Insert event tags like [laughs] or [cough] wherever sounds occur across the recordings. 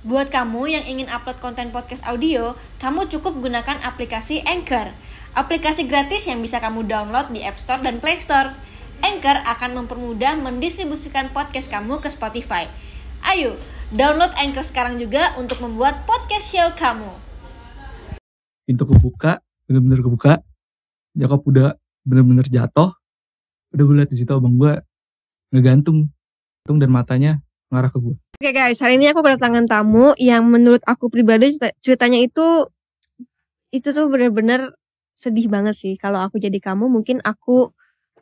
Buat kamu yang ingin upload konten podcast audio, kamu cukup gunakan aplikasi Anchor. Aplikasi gratis yang bisa kamu download di App Store dan Play Store. Anchor akan mempermudah mendistribusikan podcast kamu ke Spotify. Ayo, download Anchor sekarang juga untuk membuat podcast show kamu. pintu kebuka bener-bener kebuka nyokap udah bener-bener jatuh udah gue liat di situ abang gue ngegantung gantung dan matanya ngarah ke gue Oke guys, hari ini aku kedatangan tamu yang menurut aku pribadi cerita- ceritanya itu itu tuh bener-bener sedih banget sih. Kalau aku jadi kamu mungkin aku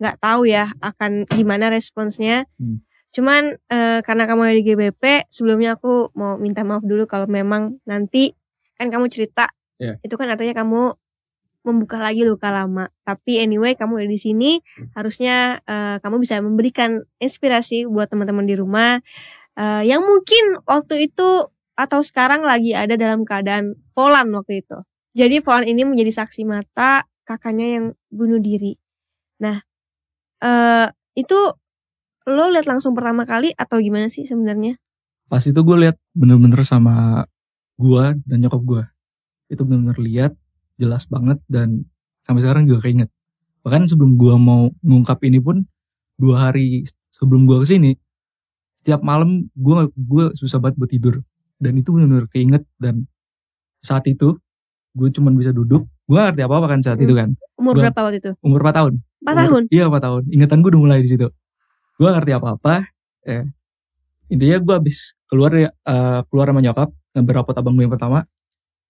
nggak tahu ya akan gimana responsnya. Hmm. Cuman eh, karena kamu ada di GBP, sebelumnya aku mau minta maaf dulu kalau memang nanti kan kamu cerita Iya. itu kan artinya kamu membuka lagi luka lama. Tapi anyway kamu ada di sini, harusnya eh, kamu bisa memberikan inspirasi buat teman-teman di rumah eh, yang mungkin waktu itu atau sekarang lagi ada dalam keadaan Volan waktu itu. Jadi Volan ini menjadi saksi mata kakaknya yang bunuh diri. Nah, eh itu lo lihat langsung pertama kali atau gimana sih sebenarnya? pas itu gue liat bener-bener sama gue dan nyokap gue itu bener-bener lihat jelas banget dan sampai sekarang juga keinget bahkan sebelum gue mau ngungkap ini pun dua hari sebelum gue ke sini setiap malam gue gue susah banget buat tidur dan itu bener-bener keinget dan saat itu gue cuman bisa duduk gue ngerti apa apa kan saat Hmm. itu kan Umur Gua- berapa waktu itu? umur 4 tahun 4 Umur- tahun. Iya 4 tahun. Ingatan gue udah mulai di situ. Gue ngerti apa-apa. Ya. Intinya gue habis keluar eh, keluar sama nyokap ngambil rapot abang gue yang pertama.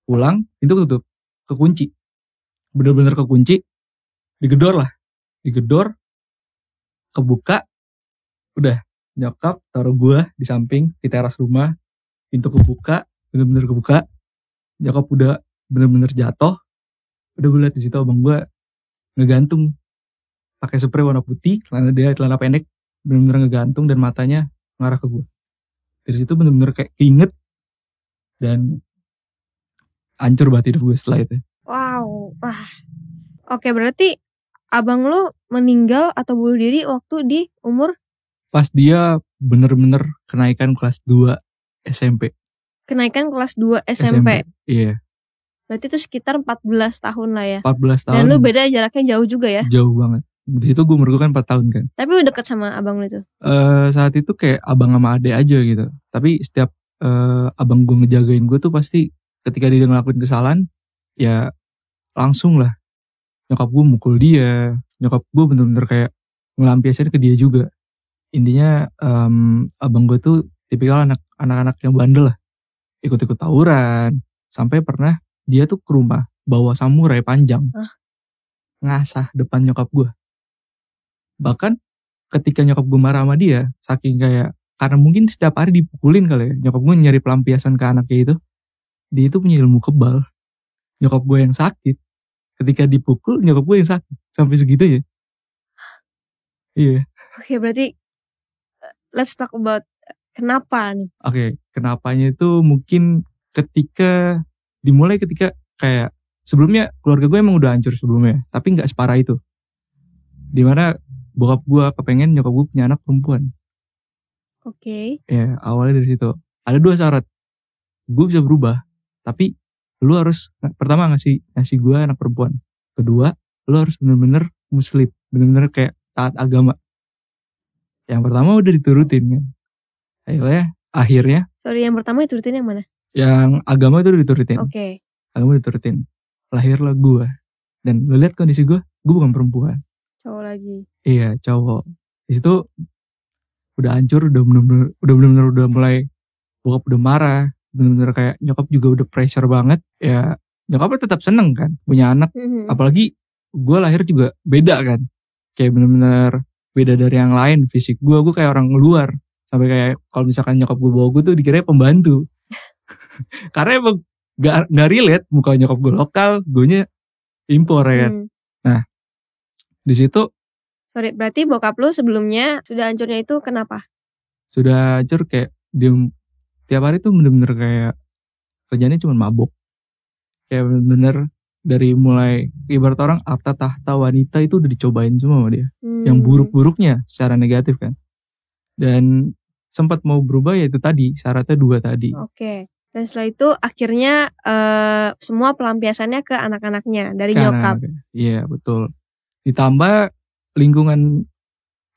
Pulang, pintu ketutup, kekunci. Bener-bener kekunci. Digedor lah. Digedor. Kebuka. Udah. Nyokap taruh gue di samping di teras rumah. Pintu kebuka, bener-bener kebuka. Nyokap udah bener-bener jatuh. Udah gue liat di situ abang gue ngegantung pakai spray warna putih, celana dia celana pendek, bener-bener ngegantung dan matanya ngarah ke gue. Dari situ bener-bener kayak inget dan hancur banget hidup gue setelah itu. Wow. Wah. Oke, berarti abang lo meninggal atau bunuh diri waktu di umur Pas dia bener-bener kenaikan kelas 2 SMP. kenaikan kelas 2 SMP. Iya, Berarti itu sekitar 14 tahun lah ya. 14 tahun. Dan lu beda jaraknya jauh juga ya. Jauh banget. Di situ gue umur gue kan 4 tahun kan. Tapi lu deket sama abang lu itu. eh saat itu kayak abang sama ade aja gitu. Tapi setiap eh, abang gue ngejagain gue tuh pasti ketika dia ngelakuin kesalahan, ya langsung lah. Nyokap gue mukul dia, nyokap gue bener-bener kayak ngelampiasin ke dia juga. Intinya em, abang gue tuh tipikal anak anak-anak yang bandel lah. Ikut-ikut tawuran. Sampai pernah dia tuh ke rumah bawa samurai panjang. Hah? Ngasah depan nyokap gue. Bahkan ketika nyokap gue marah sama dia, saking kayak karena mungkin setiap hari dipukulin kali ya, nyokap gue nyari pelampiasan ke anaknya itu, dia itu punya ilmu kebal. Nyokap gue yang sakit, ketika dipukul nyokap gue yang sakit sampai segitu ya. Iya, Oke, berarti let's talk about kenapa nih? oke. Kenapanya itu mungkin ketika dimulai ketika kayak sebelumnya keluarga gue emang udah hancur sebelumnya, tapi nggak separah itu. Di mana bokap gue kepengen nyokap gue punya anak perempuan. Oke. Ya, awalnya dari situ. Ada dua syarat. Gue bisa berubah, tapi lu harus pertama ngasih ngasih gue anak perempuan. Kedua, lu harus bener-bener muslim, bener-bener kayak taat agama. Yang pertama udah diturutin kan. Akhirnya, akhirnya Sorry, yang pertama itu rutin yang mana? yang agama itu udah diturutin. Oke. Agama udah diturutin. Lahirlah gue. Dan lu lihat kondisi gue, gue bukan perempuan. Cowok lagi. Iya, cowok. Di situ udah hancur, udah bener-bener udah bener-bener udah mulai bokap udah marah, bener-bener kayak nyokap juga udah pressure banget. Ya, nyokapnya tetap seneng kan punya anak. Mhm. Apalagi gue lahir juga beda kan. Kayak bener-bener beda dari yang lain fisik gue. Gue kayak orang luar. Sampai kayak kalau misalkan nyokap gue bawa gue tuh dikira pembantu. [laughs] Karena emang gak, gak relate muka nyokap gue lokal, gue impor ya kan. Hmm. Di situ Sorry, berarti bokap lu sebelumnya sudah hancurnya itu kenapa? sudah hancur kayak dia tiap hari tuh bener-bener kayak kerjanya cuma mabok kayak bener-bener dari mulai ibarat orang harta tahta wanita itu udah dicobain semua sama dia yang Hmm. buruk-buruknya secara negatif kan dan sempat mau berubah ya itu tadi syaratnya dua tadi Oke. Dan setelah itu akhirnya eh, semua pelampiasannya ke anak-anaknya dari Ke nyokap. Iya betul. Ditambah lingkungan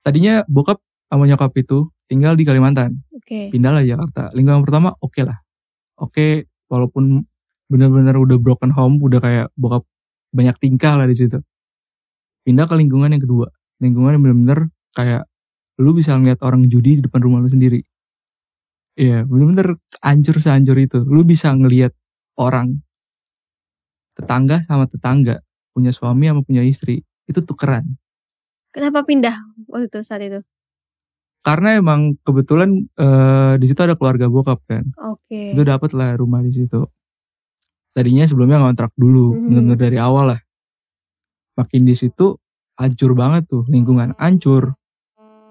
tadinya bokap sama nyokap itu tinggal di Kalimantan, Oke. pindah lah Jakarta. Lingkungan pertama oke lah, oke walaupun benar-benar udah broken home, udah kayak bokap banyak tingkah lah di situ. Pindah ke lingkungan yang kedua, lingkungan yang benar-benar kayak lu bisa ngeliat orang judi di depan rumah lu sendiri. Iya, bener-bener hancur sehancur itu. Lu bisa ngeliat orang tetangga sama tetangga punya suami sama punya istri itu tukeran. Kenapa pindah waktu itu saat itu? Karena emang kebetulan eh, di situ ada keluarga bokap kan. Oke. Situ dapat lah rumah di situ. Tadinya sebelumnya ngontrak dulu, bener-bener dari awal lah. Makin di situ hancur banget tuh lingkungan hancur.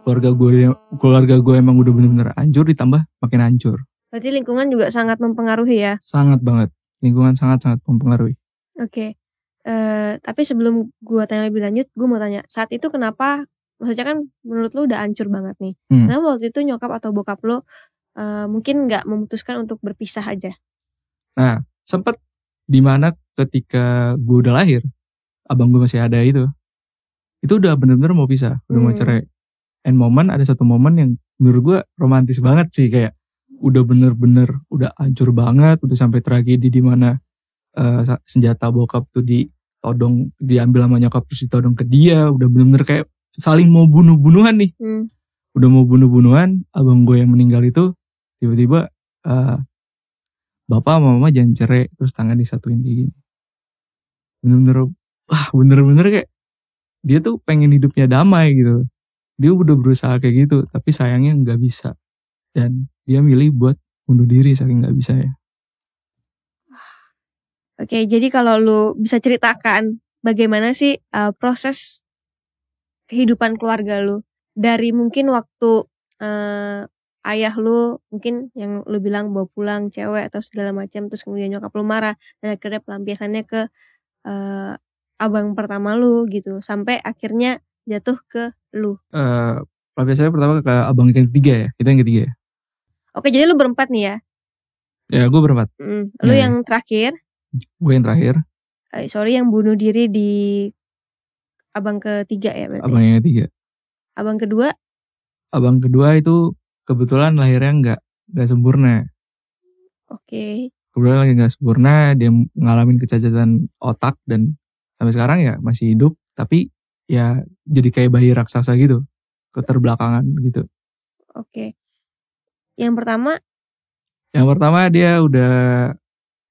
Keluarga gue keluarga gue emang udah bener-bener hancur ditambah makin hancur. Berarti lingkungan juga sangat mempengaruhi ya. Sangat banget. Lingkungan sangat-sangat mempengaruhi. Oke. Eh tapi sebelum gua tanya lebih lanjut, gua mau tanya, saat itu kenapa maksudnya kan menurut lu udah hancur banget nih. Hmm. Kenapa waktu itu nyokap atau bokap lu eh, mungkin nggak memutuskan untuk berpisah aja? sempet di mana ketika gue udah lahir abang gue masih ada itu itu udah bener-bener mau pisah udah mau Hmm. cerai and momen ada satu momen yang menurut gue romantis banget sih kayak udah bener-bener udah hancur banget udah sampai tragedi di mana sa- senjata bokap tuh ditodong diambil sama nyokap terus ditodong ke dia udah bener-bener kayak saling mau bunuh-bunuhan nih Hmm. udah mau bunuh-bunuhan abang gue yang meninggal itu tiba-tiba eh, bapak sama mama jangan cerai terus tangan disatuin kayak gini. Bener-bener wah bener-bener kayak dia tuh pengen hidupnya damai gitu. Dia udah berusaha kayak gitu tapi sayangnya nggak bisa. Dan dia milih buat bunuh diri saking nggak bisa ya. Oke, jadi kalau lu bisa ceritakan bagaimana sih eh, proses kehidupan keluarga lu? Dari mungkin waktu eh, ayah lu mungkin yang lu bilang bawa pulang cewek atau segala macam terus kemudian nyokap lu marah dan akhirnya pelampiasannya ke eh, abang pertama lu gitu sampai akhirnya jatuh ke lu. Eh pelampiasannya pertama ke abang yang ketiga ya kita yang ketiga ya Oke, jadi lu berempat nih ya. ya gue berempat Mm, lu Ya. yang terakhir, gue yang terakhir eh, sorry yang bunuh diri di abang ketiga ya berarti. abang yang ketiga Abang kedua abang kedua itu kebetulan lahirnya nggak nggak sempurna. Oke. kebetulan lagi nggak sempurna dia ngalamin kecacatan otak dan sampai sekarang ya masih hidup tapi ya jadi kayak bayi raksasa gitu keterbelakangan gitu. Oke. Yang pertama, yang pertama dia udah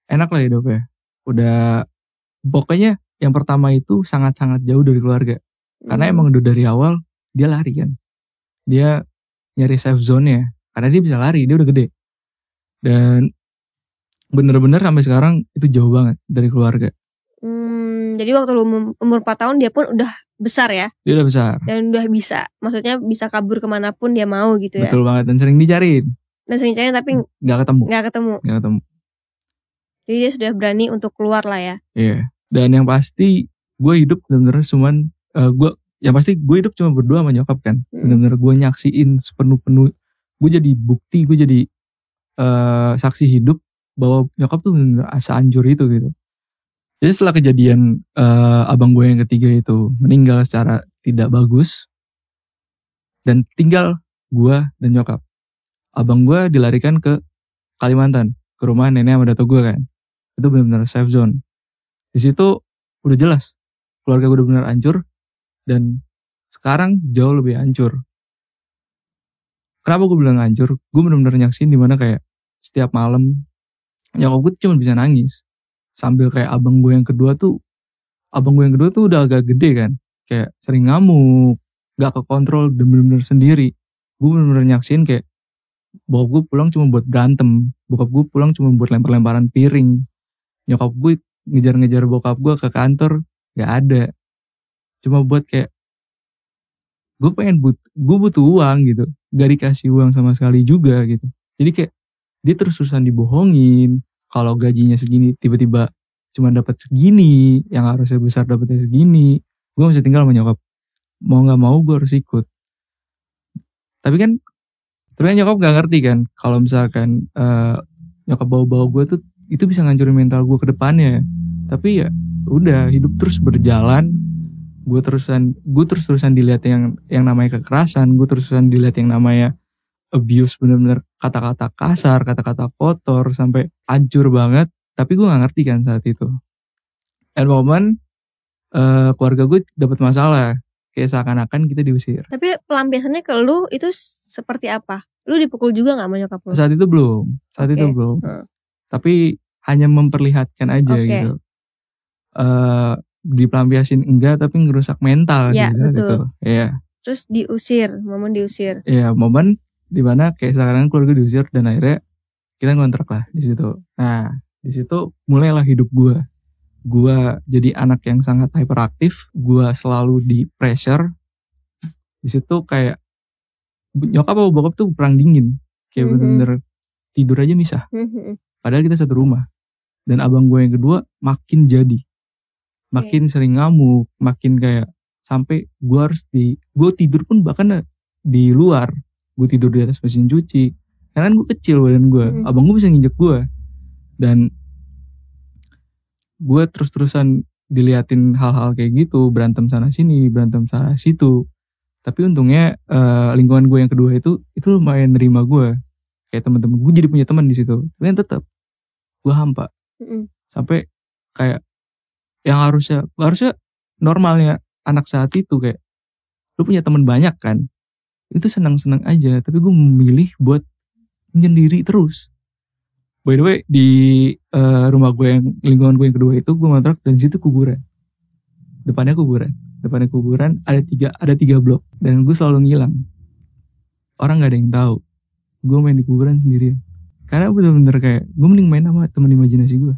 enak lah hidupnya. Udah pokoknya yang pertama itu sangat-sangat jauh dari keluarga. Karena hmm, emang udah dari awal dia lari kan dia nyari safe zone nya karena dia bisa lari dia udah gede. Dan bener-bener sampai sekarang itu jauh banget dari keluarga. Hmm, jadi waktu lu umur- umur 4 tahun dia pun udah besar ya? Dia udah besar. Dan udah bisa, maksudnya bisa kabur ke mana pun dia mau gitu ya. betul banget dan sering dicariin. Dan sering cari tapi nggak ketemu. nggak ketemu. nggak ketemu. Jadi dia sudah berani untuk keluar lah ya. iya. Dan yang pasti gue hidup bener-bener cuman eh, gue yang pasti gue hidup cuma berdua sama nyokap kan. Hmm. bener-bener gue nyaksiin sepenuh-penuh gue jadi bukti gue jadi eh, saksi hidup bahwa nyokap tuh bener-bener asa hancur itu gitu. Jadi setelah kejadian eh, abang gue yang ketiga itu meninggal secara tidak bagus dan tinggal gue dan nyokap. Abang gue dilarikan ke Kalimantan ke rumah nenek sama dato gue kan. Itu benar-benar safe zone. Di situ udah jelas keluarga gue udah benar hancur dan sekarang jauh lebih hancur. Kenapa gue bilang hancur? Gue benar-benar nyaksin di mana kayak setiap malam nyokap gue cuma bisa nangis. Sambil kayak abang gue yang kedua tuh abang gue yang kedua tuh udah agak gede kan. Kayak sering ngamuk gak kekontrol dan bener-bener sendiri. Gue bener-bener nyaksin kayak bokap gue pulang cuma buat berantem bokap gue pulang cuma buat lempar-lemparan piring. Nyokap gue ngejar-ngejar bokap gue ke kantor gak ada cuma buat kayak gue pengen but gue butuh uang gitu. Gak dikasih uang sama sekali juga gitu. Jadi kayak dia terus-terusan dibohongin. Kalau gajinya segini tiba-tiba cuma dapat segini yang harusnya besar dapatnya segini. Gue masih tinggal sama nyokap. Mau nggak mau gue harus ikut. Tapi kan tapi kan nyokap gak ngerti kan kalau misalkan eh, nyokap bawa-bawa gue tuh itu bisa ngancurin mental gue ke depannya. Tapi ya udah hidup terus berjalan gue terusan gue terus terusan dilihat yang yang namanya kekerasan gue terus terusan dilihat yang namanya abuse bener-bener kata-kata kasar kata-kata kotor sampai hancur banget tapi gue nggak ngerti kan saat itu and moment eh, keluarga gue dapat masalah kayak seakan-akan kita diusir Tapi pelampiasannya ke lu itu seperti apa? Lu dipukul juga nggak sama nyokap lu? saat itu belum saat itu Oke. belum Hmm. tapi hanya memperlihatkan aja Oke. gitu eh dipelampiasin enggak tapi ngerusak mental Ya, di saat betul. itu iya Terus diusir, momen diusir. Iya momen di mana kayak sekarang keluarga diusir dan akhirnya kita ngontrak lah di situ. Nah di situ mulailah hidup gua. Gua jadi anak yang sangat hyperaktif. Gua selalu di pressure. Di situ kayak nyokap sama bokap tuh perang dingin. Kayak Mhm. bener-bener tidur aja misah. Mhm. Padahal kita satu rumah. Dan abang gue yang kedua makin jadi. Makin sering ngamuk, makin kayak sampai gue harus di gue tidur pun bahkan di luar. Gue tidur di atas mesin cuci. Karena kan gue kecil badan gue. Hmm. Abang gue bisa nginjek gue. Dan gue terus-terusan diliatin hal-hal kayak gitu, berantem sana sini, berantem sana situ. Tapi untungnya eh, lingkungan gue yang kedua itu itu lumayan nerima gue. Kayak teman-teman gue jadi punya teman di situ. Tapi tetap gue hampa Mhm. sampai kayak yang harusnya harusnya normalnya anak saat itu kayak lu punya teman banyak kan? Itu senang-senang aja tapi gue memilih buat menyendiri terus. By the way di eh, rumah gue yang lingkungan gue yang kedua itu gue ngontrak dan situ kuburan. Depannya kuburan. Depannya kuburan ada tiga ada tiga blok dan gue selalu ngilang. Orang nggak ada yang tahu. Gue main di kuburan sendirian. Karena bener-bener kayak gue mending main sama teman imajinasi gue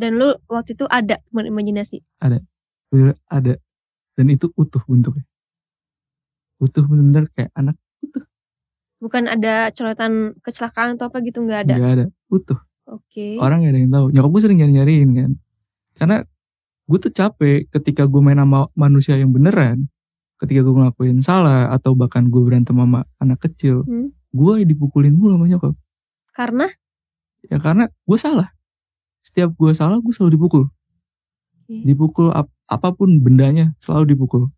Dan lu waktu itu ada teman imajinasi. bener ada. Dan itu utuh bentuknya. Utuh bener-bener kayak anak Bukan ada coretan kecelakaan atau apa gitu? Nggak ada. nggak ada. Utuh. Oke. orang gak ada yang tahu. Nyokap gue sering nyari nyariin kan. Karena gue tuh capek ketika gue main sama manusia yang beneran. Ketika gue ngelakuin salah atau bahkan gue berantem sama anak kecil. Hmm. gue dipukulin mulu sama nyokap. Karena? Ya karena gue salah setiap gue salah gue selalu dipukul. Oke. dipukul ap- apa pun bendanya selalu dipukul.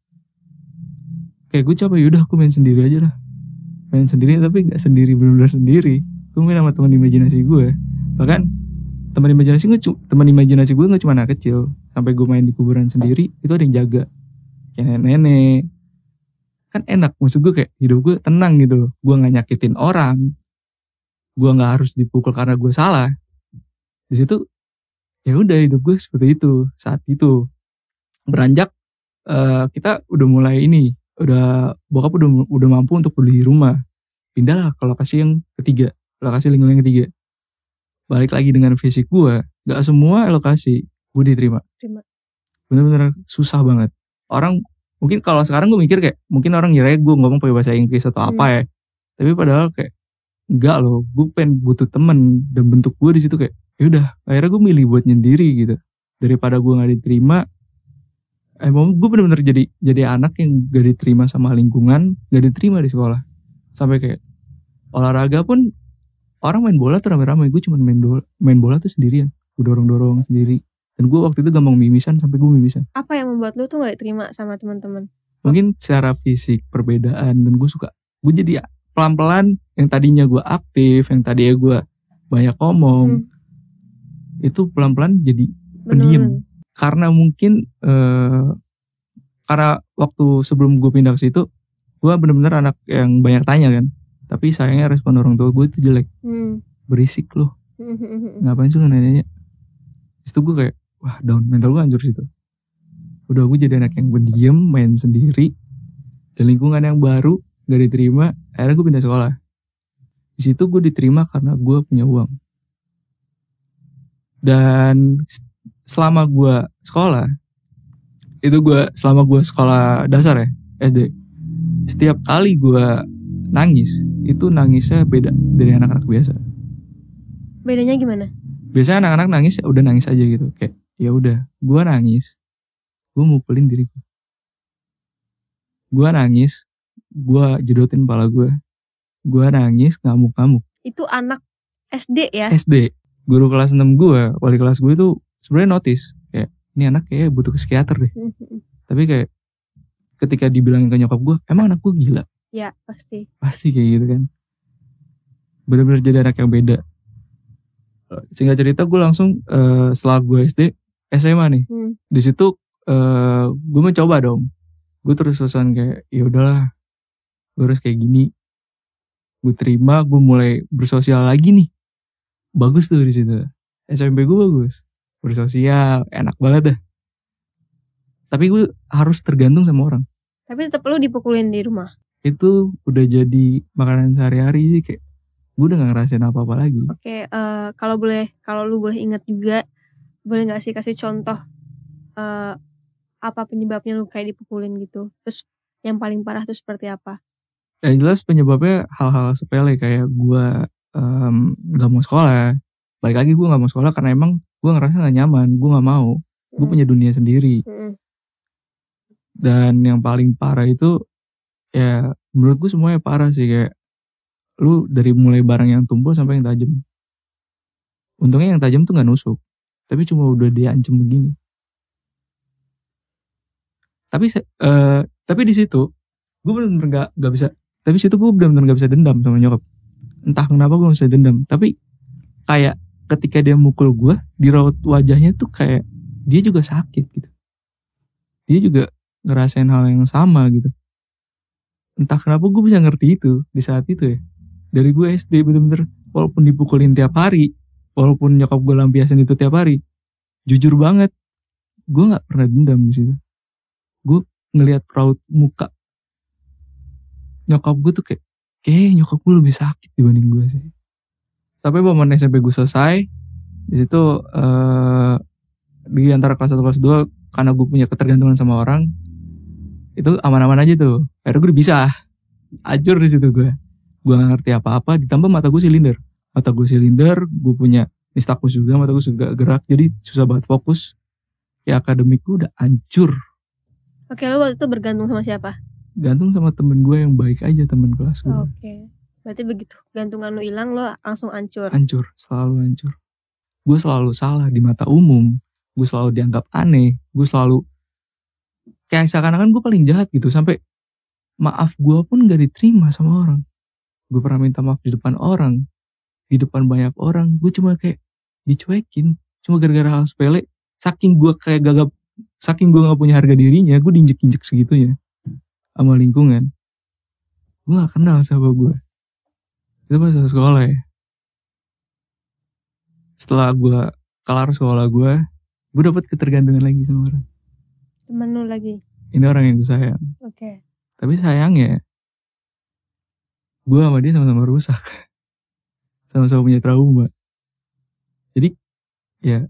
Kayak gue capek yaudah aku main sendiri aja lah. Main sendiri tapi nggak sendiri benar-benar sendiri. Gue main sama teman imajinasi gue bahkan teman imajinasi gue teman imajinasi gue nggak cuma anak kecil. Sampai gue main di kuburan sendiri itu ada yang jaga. Kayak nenek-nenek. Kan enak maksud gue kayak hidup gue tenang gitu loh. Gue nggak nyakitin orang. Gue nggak harus dipukul karena gue salah di situ ya udah hidup gue seperti itu saat itu. Beranjak eh, kita udah mulai ini udah bokap udah udah mampu untuk beli rumah. Pindahlah ke lokasi yang ketiga lokasi lingkungan yang ketiga. Balik lagi dengan fisik gue gak semua lokasi gue diterima. Terima. bener-bener susah banget. Orang mungkin kalau sekarang gue mikir kayak mungkin orang ngira gue ngomong pakai bahasa Inggris atau apa ya. Tapi padahal kayak enggak loh gue pengen butuh temen dan bentuk gue di situ kayak ya udah akhirnya gue milih buat nyendiri gitu. Daripada gue nggak diterima emang gue bener-bener jadi jadi anak yang gak diterima sama lingkungan gak diterima di sekolah. Sampai kayak olahraga pun orang main bola tuh rame-rame. Gue cuma main bola main bola tuh sendirian. Gue dorong-dorong sendiri. Dan gue waktu itu gampang mimisan sampai gue mimisan. Apa yang membuat lu tuh nggak diterima sama teman-teman? mungkin secara fisik perbedaan dan gue suka gue jadi pelan-pelan. Yang tadinya gue aktif yang tadinya gue banyak ngomong itu pelan-pelan jadi pendiam. Karena mungkin eh karena waktu sebelum gue pindah ke situ gue bener-bener anak yang banyak tanya kan. Tapi sayangnya respon orang tua gue itu jelek. Hmm. berisik loh. Ngapain sih lu nanya itu gue kayak wah down. Mental gue hancur situ. Udah gue jadi anak yang pendiam main sendiri dan lingkungan yang baru gak diterima. Akhirnya gue pindah sekolah. Di situ gue diterima karena gue punya uang dan selama gue sekolah itu gue selama gue sekolah dasar ya SD setiap kali gue nangis itu nangisnya beda dari anak-anak biasa. Bedanya gimana? biasanya anak-anak nangis ya udah nangis aja gitu kayak ya udah gue nangis gue mukulin diri gue gue nangis gue jedotin kepala gue gue nangis ngamuk-ngamuk. Itu anak SD ya? SD guru kelas 6 gue wali kelas gue itu sebenarnya notice kayak ini anak kayak butuh ke psikiater deh. Tapi kayak ketika dibilangin ke nyokap gue emang anak gue gila? Ya pasti. Pasti kayak gitu kan. Bener-bener jadi anak yang beda. Eh, singkat cerita gue langsung eh, setelah gue SD SMA nih. Hmm. di situ eh gue mencoba dong. Gue terus terusan kayak ya udahlah gue harus kayak gini. Gue terima gue mulai bersosial lagi nih bagus tuh di situ. SMP gue bagus. Bersosial enak banget dah. Tapi gue harus tergantung sama orang. Tapi tetap lu dipukulin di rumah? Itu udah jadi makanan sehari-hari sih kayak gue udah gak ngerasain apa-apa lagi. Oke eh, kalau boleh kalau lu boleh ingat juga boleh nggak sih kasih contoh eh, apa penyebabnya lu kayak dipukulin gitu? Terus yang paling parah tuh seperti apa? Yang jelas penyebabnya hal-hal sepele kayak gue em, gak mau sekolah. Balik lagi gue gak mau sekolah karena emang gue ngerasa gak nyaman. Gue gak mau. Gue punya dunia sendiri. Dan yang paling parah itu ya menurut gue semuanya parah sih. Kayak lu dari mulai barang yang tumpul sampai yang tajam. Untungnya yang tajam tuh nggak nusuk. Tapi cuma udah diancem begini. Tapi eh, tapi di situ gue bener-bener gak, gak bisa tapi situ gue bener-bener gak bisa dendam sama nyokap entah kenapa gue bisa dendam. Tapi kayak ketika dia mukul gue di raut wajahnya tuh kayak dia juga sakit gitu. Dia juga ngerasain hal yang sama gitu. Entah kenapa gue bisa ngerti itu di saat itu ya. Dari gue SD bener-bener walaupun dipukulin tiap hari walaupun nyokap gue lampiasin itu tiap hari jujur banget gue nggak pernah dendam di situ. Gue ngelihat raut muka nyokap gue tuh kayak kayak nyokap gue lebih sakit dibanding gue sih. Tapi momen SMP gue selesai di situ eh di antara kelas 1 kelas 2 karena gue punya ketergantungan sama orang itu aman-aman aja tuh. Akhirnya gue bisa. Ajur di situ gue gue gak ngerti apa-apa ditambah mata gue silinder. Mata gue silinder gue punya nistagmus juga mata gue juga gerak jadi susah banget fokus. Ya akademik gue udah hancur. Oke lu waktu itu bergantung sama siapa gantung sama temen gue yang baik aja temen kelas gue oke. Berarti begitu gantungan lu hilang lu langsung hancur. Hancur selalu hancur. Gue selalu salah di mata umum gue selalu dianggap aneh gue selalu kayak seakan-akan gue paling jahat gitu sampai maaf gue pun gak diterima sama orang. Gue pernah minta maaf di depan orang di depan banyak orang gue cuma kayak dicuekin cuma gara-gara hal sepele saking gue kayak gagap saking gue gak punya harga dirinya gue diinjek-injek segitunya sama lingkungan gue gak kenal sama gue itu pas sekolah ya. Setelah gue kelar sekolah gue gue dapet ketergantungan lagi sama orang. Temen lu lagi? Ini orang yang gue sayang. Oke. Tapi sayangnya gue sama dia sama-sama rusak. [laughs] Sama-sama punya trauma. Jadi ya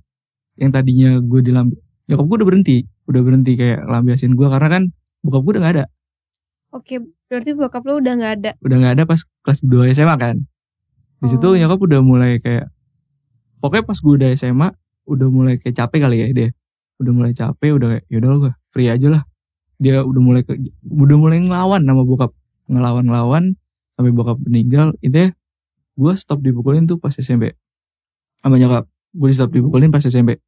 yang tadinya gue dilambi nyokap gue udah berhenti. Udah berhenti kayak lambiasin gue karena kan bokap gue udah gak ada oke berarti bokap lu udah nggak ada? Udah nggak ada pas kelas 2 SMA kan? Di situ Oh. nyokap udah mulai kayak pokoknya pas gue udah SMA udah mulai kayak capek kali ya dia. Udah mulai capek udah kayak yaudah gue free aja lah. Dia udah mulai ke, udah mulai ngelawan sama bokap. Ngelawan ngelawan sampai bokap meninggal itu gue stop dipukulin tuh pas SMP sama nyokap gue di stop dipukulin pas SMP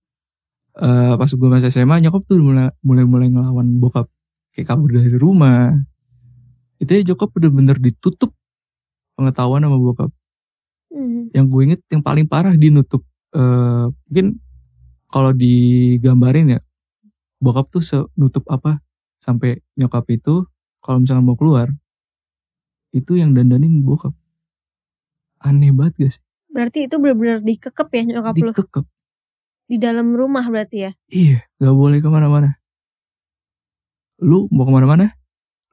Eh pas gue masih SMA nyokap tuh mulai mulai mulai ngelawan bokap. Kayak kabur dari rumah itu ya Jokap bener-bener ditutup pengetahuan sama bokap. Mhm. Yang gue inget yang paling parah dia nutup eh mungkin kalau digambarin ya bokap tuh nutup apa sampai nyokap itu kalau misalnya mau keluar itu yang dandanin bokap. Aneh banget sih? berarti itu benar-benar dikekep ya nyokap lu Dikekep. di dalam rumah berarti ya Iya, gak boleh ke mana-mana. Lu mau ke mana-mana,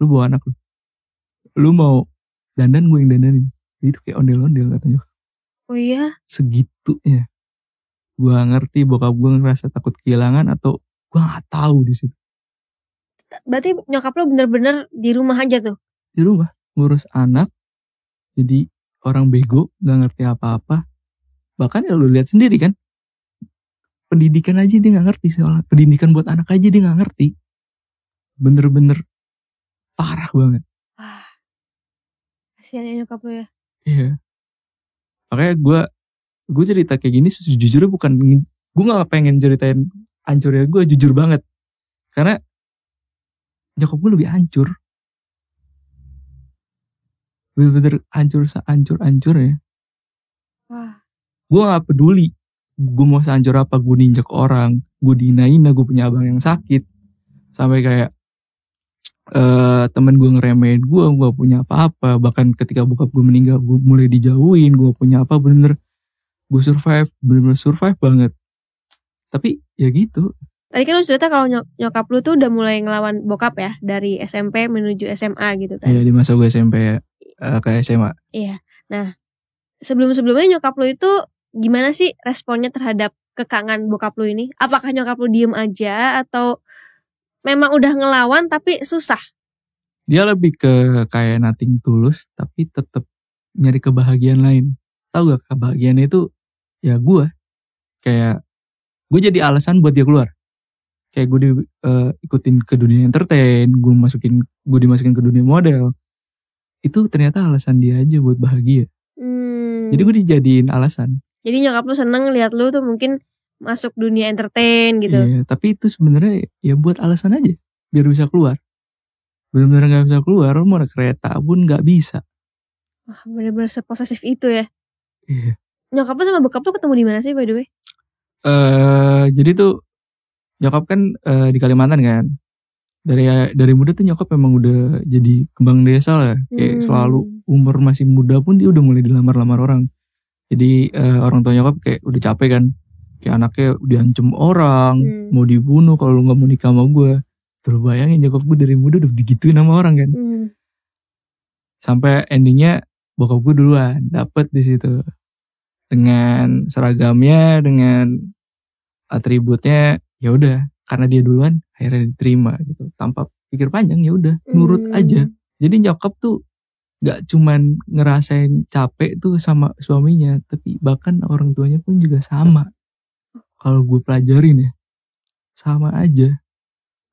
lu bawa anak lu. Lu mau dandan gue yang dandanin. Itu kayak ondel-ondel katanya. oh iya? Segitunya. Gue ngerti bokap gue ngerasa takut kehilangan atau gue nggak tahu di situ. Berarti nyokap lu bener-bener di rumah aja tuh? Di rumah ngurus anak jadi orang bego nggak ngerti apa-apa. Bahkan ya lu lihat sendiri kan. Pendidikan aja dia nggak ngerti soalnya pendidikan buat anak aja dia nggak ngerti. Bener-bener parah banget kasihan ya nyokap lu ya. Iya. Makanya gue gue cerita kayak gini sejujurnya bukan gue nggak pengen ceritain hancurnya gue jujur banget. Karena nyokap gue lebih hancur. Bener-bener hancur sehancur hancur ya. Wah. gue gak peduli gue mau sehancur apa gue ninjak orang gue dihinain gue punya abang yang sakit. Sampai kayak eh temen gue ngeremehin gue gue punya apa-apa bahkan ketika bokap gue meninggal gue mulai dijauhin gue punya apa bener-bener gue survive bener-bener survive banget tapi ya gitu Tadi kan lu cerita kalau nyok- nyokap lu tuh udah mulai ngelawan bokap ya dari SMP menuju SMA gitu kan. ya di masa gue SMP eh, ke SMA Iya. Nah, sebelum-sebelumnya nyokap lu itu gimana sih responnya terhadap kekangan bokap lu ini? Apakah nyokap lu diem aja atau memang udah ngelawan tapi susah? dia lebih ke kayak nothing tulus tapi tetap nyari kebahagiaan lain. Tahu gak kebahagiaan itu? Ya gue kayak gue jadi alasan buat dia keluar. Kayak gue di, eh, ikutin ke dunia entertain gue masukin gue dimasukin ke dunia model. Itu ternyata alasan dia aja buat bahagia. Hmm. jadi gue dijadiin alasan. Jadi nyokap lu seneng lihat lu tuh mungkin masuk dunia entertain gitu. Iya, tapi itu sebenarnya ya buat alasan aja biar bisa keluar benar-benar nggak bisa keluar mau naik kereta pun nggak bisa Wah, bener-bener seposesif itu ya. Iya. Nyokap lu sama bokap lu ketemu di mana sih by the way? eh jadi tuh nyokap kan eh, di Kalimantan kan dari dari muda tuh nyokap memang udah jadi kembang desa lah kayak Hmm. selalu umur masih muda pun dia udah mulai dilamar-lamar orang jadi eh, orang tua nyokap kayak udah capek kan kayak anaknya diancem orang Hmm. mau dibunuh kalau lu nggak mau nikah sama gue terus bayangin nyokap gue dari muda udah digituin sama orang kan? Hmm. sampai endingnya bokap gue duluan dapet di situ. Dengan seragamnya dengan atributnya ya udah. Karena dia duluan akhirnya diterima gitu. Tanpa pikir panjang ya udah. Nurut Hmm. aja. Jadi nyokap tuh nggak cuman ngerasain capek tuh sama suaminya tapi bahkan orang tuanya pun juga sama kalau gue pelajarin ya sama aja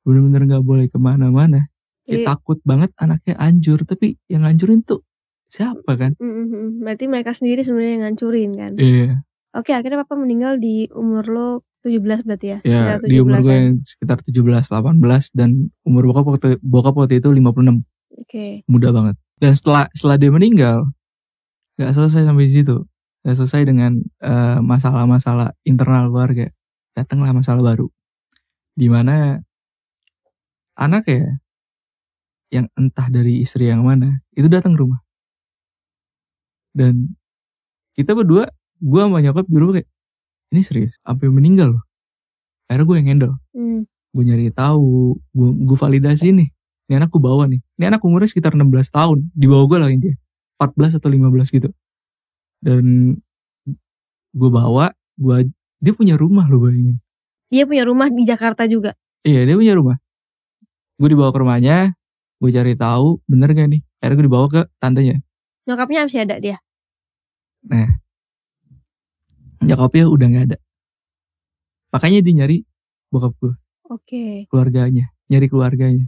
bener-bener nggak boleh ke mana-mana Jadi, Kayak takut banget anaknya hancur tapi yang hancurin tuh siapa kan Mm, mm, mm. berarti mereka sendiri sebenarnya yang ngancurin kan. iya Oke, akhirnya papa meninggal di umur lo 17 berarti ya? ya Sekitar di umur gue 17-an. yang sekitar 17 18 dan umur bokap waktu bokap waktu itu 56 Oke. muda banget dan setelah setelah dia meninggal nggak selesai sampai di situ nggak selesai dengan eh, masalah-masalah internal keluarga datanglah masalah baru. Di mana anak ya yang entah dari istri yang mana itu datang ke rumah. Dan kita berdua gue sama nyokap dulu kayak ini serius? Sampai meninggal loh? Akhirnya gue yang handle. Hmm. gue nyari tahu gue gue validasi nih ini anak gue bawa nih. Ini anak umurnya sekitar 16 tahun. Di bawah gue lah intinya. 14 atau 15 gitu dan gue bawa gue dia punya rumah lo bayangin. Dia punya rumah di Jakarta juga. iya dia punya rumah. Gue dibawa ke rumahnya gue cari tahu bener gak nih? Akhirnya gue dibawa ke tantenya. Nyokapnya masih ada dia. nyokapnya udah nggak ada. Makanya dia nyari bokap gue Oke. keluarganya nyari keluarganya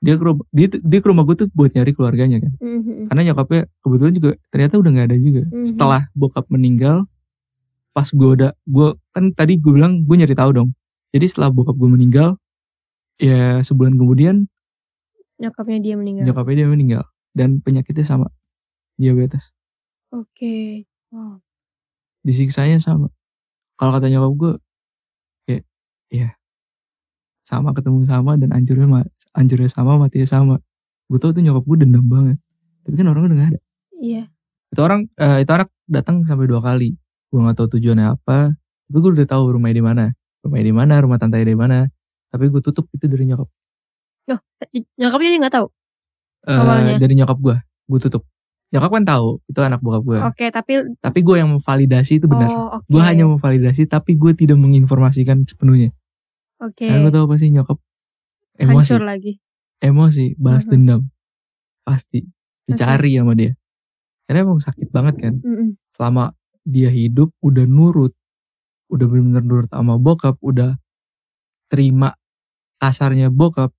dia ke rumah dia, dia ke rumah gue tuh buat nyari keluarganya kan Mhm. karena nyokapnya kebetulan juga ternyata udah nggak ada juga Mhm. setelah bokap meninggal pas gue udah gue kan tadi gue bilang gue nyari tahu dong jadi setelah bokap gue meninggal ya sebulan kemudian Nyokapnya dia meninggal. nyokapnya dia meninggal dan penyakitnya sama diabetes Oke. Wow. disiksanya sama kalau kata nyokap gue kayak ya sama ketemu sama dan hancurnya hancurnya sama matinya sama. Gue tau tuh nyokap gue dendam banget. Tapi kan orang udah gak ada. Iya. itu orang eh, itu anak datang sampai dua kali. Gue nggak tahu tujuannya apa. Tapi gue udah tahu rumahnya di mana. Rumahnya di mana rumah tante di mana. Tapi gue tutup itu dari nyokap. Nyokapnya dia nggak tahu. Eh, Awalnya. dari nyokap gue gue tutup. Nyokap kan tahu itu anak bokap gue Oke, tapi tapi gue yang memvalidasi itu benar. Oh, oke. gue hanya memvalidasi tapi gue tidak menginformasikan sepenuhnya. Oke. karena gue tahu pasti nyokap emosi. Hancur lagi. emosi balas Mhm. dendam. Pasti. Dicari sama dia. Karena emang sakit banget kan. Mm-mm. selama dia hidup udah nurut. Udah bener-bener nurut sama bokap udah terima kasarnya bokap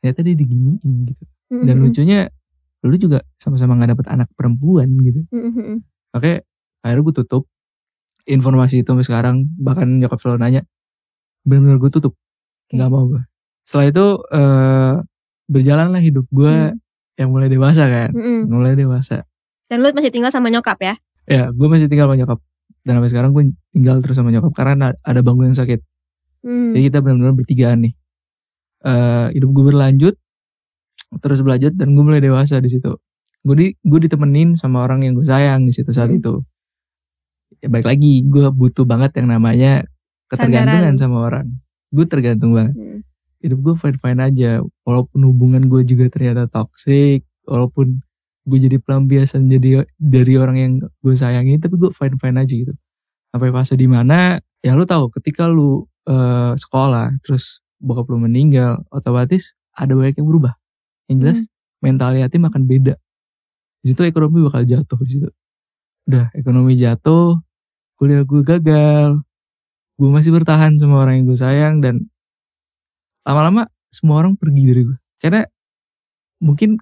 ternyata dia diginiin gitu. Dan lucunya lu juga sama-sama nggak dapet anak perempuan gitu. Oke, akhirnya gue tutup informasi itu sampai sekarang. Bahkan nyokap selalu nanya benar-benar gue tutup? Nggak mau gue setelah itu eh berjalanlah hidup gue Hmm. yang mulai dewasa kan Mm-mm. mulai dewasa Dan lu masih tinggal sama nyokap ya? ya gue masih tinggal sama nyokap dan sampai sekarang gue tinggal terus sama nyokap karena ada bangku yang sakit Hmm. jadi kita benar-benar bertigaan nih Eh hidup gue berlanjut terus belajar dan gue mulai dewasa di situ gue di gue ditemenin sama orang yang gue sayang di situ saat Hmm. itu ya baik lagi gue butuh banget yang namanya ketergantungan Sandaran. sama orang gue tergantung banget Hmm. Hidup gue fine fine aja. Walaupun hubungan gue juga ternyata toxic walaupun gue jadi pelampiasan jadi dari orang yang gue sayangi tapi gue fine fine aja gitu. Sampai fase di mana ya lu tahu ketika lu eh, sekolah terus bokap lu meninggal otomatis ada banyak yang berubah. Yang jelas Hmm. mental yatim akan beda. Di situ ekonomi bakal jatuh di situ. Udah ekonomi jatuh kuliah gue gagal gue masih bertahan sama orang yang gue sayang dan lama-lama semua orang pergi dari gue karena mungkin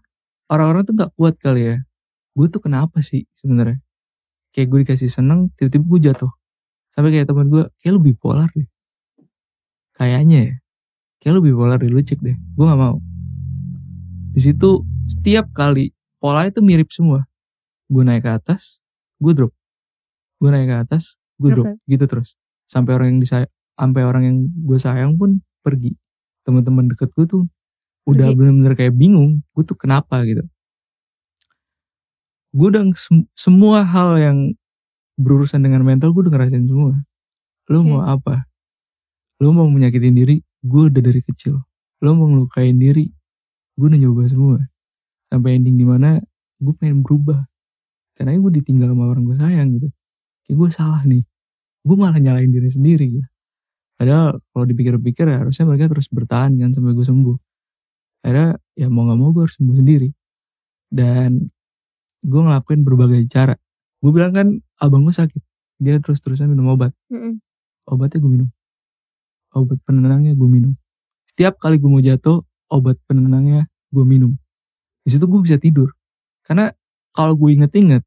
orang-orang tuh nggak kuat kali ya. Gue tuh kenapa sih sebenarnya? Kayak gue dikasih seneng tiba-tiba gue jatuh. Sampai kayak teman gue kayak lu bipolar deh. Kayaknya ya. Kayak lu bipolar deh lu cek deh. Gue nggak mau. Di situ setiap kali pola itu mirip semua. Gue naik ke atas gue drop. Gue naik ke atas gue drop. Gitu terus. Sampai orang yang disayang sampai orang yang gue sayang pun pergi teman-teman deket gue tuh udah bener-bener kayak bingung gue tuh kenapa gitu. Gue udah sem- semua hal yang berurusan dengan mental gue udah ngerasain semua. Lo Oke. mau apa? Lo mau menyakitin diri gue udah dari kecil. Lo mau ngelukain diri gue udah nyoba semua. Sampai ending di mana gue pengen berubah. Karena gue ditinggal sama orang gue sayang gitu. Kayak gue salah nih. Gue malah nyalain diri sendiri gitu padahal kalau dipikir-pikir ya harusnya mereka terus bertahan kan sampai gue sembuh. Akhirnya ya mau gak mau gue harus sembuh sendiri. Dan gue ngelakuin berbagai cara. Gue bilang kan abang gue sakit. Dia terus-terusan minum obat. Obatnya gue minum. Obat penenangnya gue minum. Setiap kali gue mau jatuh obat penenangnya gue minum. Di situ gue bisa tidur. Karena kalau gue inget-inget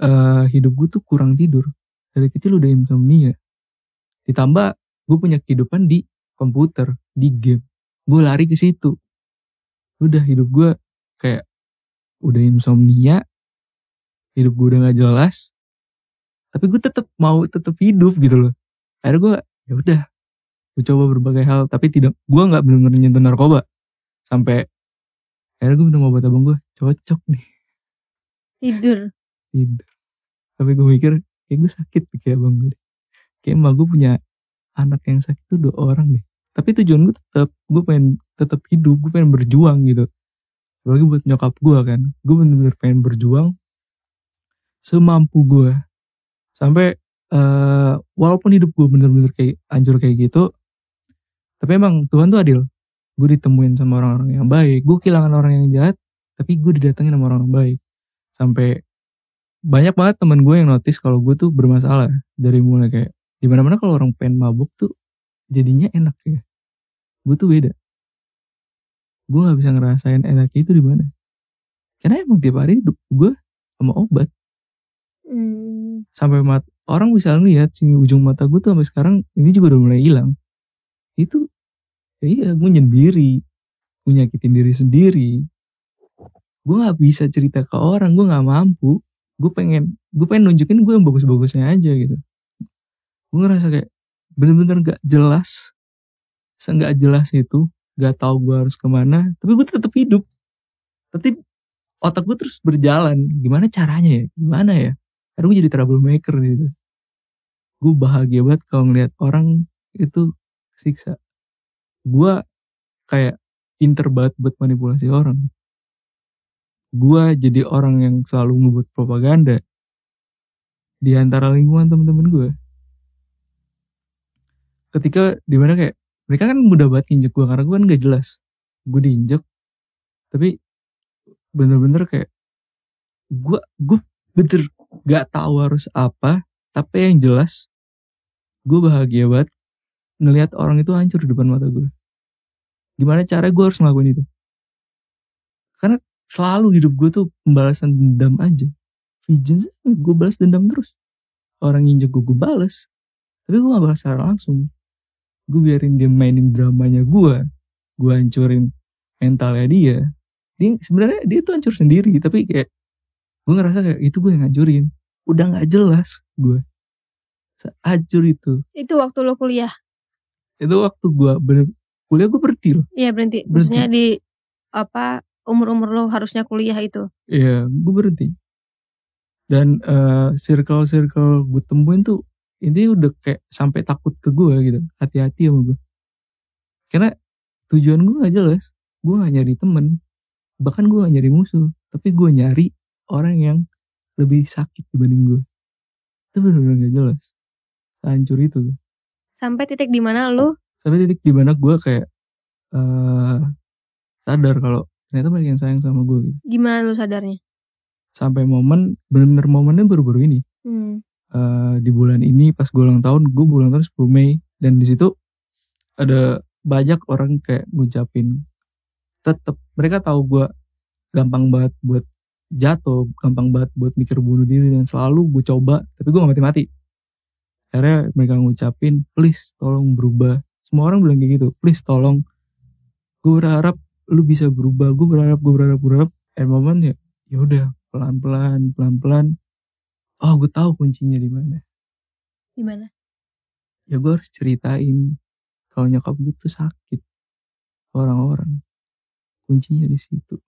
eh hidup gue tuh kurang tidur. Dari kecil udah insomnia. Ditambah gue punya kehidupan di komputer di game. Gue lari ke situ. Udah hidup gue kayak udah insomnia hidup gue udah gak jelas tapi gue tetap mau tetap hidup gitu loh. Akhirnya gue ya udah gue coba berbagai hal tapi tidak gue nggak benar-benar nyentuh narkoba. Sampai akhirnya gue minum obat abang gue cocok nih. Tidur. tidur. Tapi gue mikir kayak gue sakit kayak abang gue kayak emang gue punya anak yang sakit tuh dua orang deh. Tapi tujuan gue tetap gue pengen tetap hidup gue pengen berjuang gitu. Apalagi buat nyokap gue kan. Gue bener-bener pengen berjuang semampu gue sampai eh walaupun hidup gue bener-bener kayak hancur kayak gitu tapi emang Tuhan tuh adil. Gue ditemuin sama orang-orang yang baik. Gue kehilangan orang yang jahat tapi gue didatengin sama orang-orang baik. Sampai banyak banget temen gue yang notice kalau gue tuh bermasalah dari mulai kayak di mana mana kalau orang pengen mabuk tuh jadinya enak ya. Gue tuh beda. Gue nggak bisa ngerasain enaknya itu di mana. Karena emang tiap hari hidup gue sama obat. Hmm. sampai mat orang bisa ngeliat sini ujung mata gue tuh sampai sekarang ini juga udah mulai hilang. Itu ya iya gue nyendiri. Gue nyakitin diri sendiri. Gue nggak bisa cerita ke orang gue nggak mampu. Gue pengen gue pengen nunjukin gue yang bagus-bagusnya aja gitu gue ngerasa kayak bener-bener gak jelas seenggak jelas itu gak tahu gue harus ke mana tapi gue tetap hidup. Tapi otak gue terus berjalan gimana caranya ya? Gimana ya? Karena gue jadi troublemaker gitu. Gue bahagia banget kalau ngeliat orang itu siksa gue kayak pinter banget buat manipulasi orang. Gue jadi orang yang selalu ngebuat propaganda di antara lingkungan temen-temen gue ketika di mana kayak mereka kan mudah banget injek gue karena gue kan gak jelas. Gue diinjek tapi bener-bener kayak gue gue bener gak tahu harus apa tapi yang jelas gue bahagia banget ngelihat orang itu hancur di depan mata gue gimana cara gue harus ngelakuin itu? Karena selalu hidup gue tuh pembalasan dendam aja. Vengeance gue balas dendam terus. Orang injek gue gue bales tapi gue gak bahas secara langsung gue biarin dia mainin dramanya gue gue hancurin mentalnya dia dia sebenarnya dia tuh hancur sendiri tapi kayak gue ngerasa kayak itu gue yang hancurin udah nggak jelas gue hancur itu Itu waktu lo kuliah. itu waktu gue bener kuliah gue berhenti loh Iya berhenti. Berhenti. Maksudnya di apa umur-umur lo harusnya kuliah itu. Iya, gue berhenti. Dan eh, circle-circle gue temuin tuh intinya udah kayak sampai takut ke gue gitu. Hati-hati sama gue. Karena tujuan gue gak jelas. Gue gak nyari temen. Bahkan gue gak nyari musuh. Tapi gue nyari orang yang lebih sakit dibanding gue. Itu bener-bener gak jelas. Hancur itu. Sampai titik di mana lo Sampai titik di mana gue kayak eh sadar kalau ternyata banyak yang sayang sama gue gitu. gimana lo sadarnya? Sampai momen, bener-bener momennya baru-baru ini. Hmm. Eh, di bulan ini pas gue ulang tahun gue ulang tahun 10 Mei. Dan di situ ada banyak orang kayak ngucapin tetap mereka tahu gue gampang banget buat jatuh gampang banget buat mikir bunuh diri dan selalu gue coba tapi gue gak mati-mati. Akhirnya mereka ngucapin please tolong berubah. Semua orang bilang kayak gitu please tolong. Gue berharap lu bisa berubah gue berharap gue berharap gue berharap and moment ya ya udah pelan-pelan pelan-pelan oh gue tahu kuncinya di mana. Gimana? ya gue harus ceritain kalau nyokap gue tuh sakit. Orang-orang. Kuncinya di situ.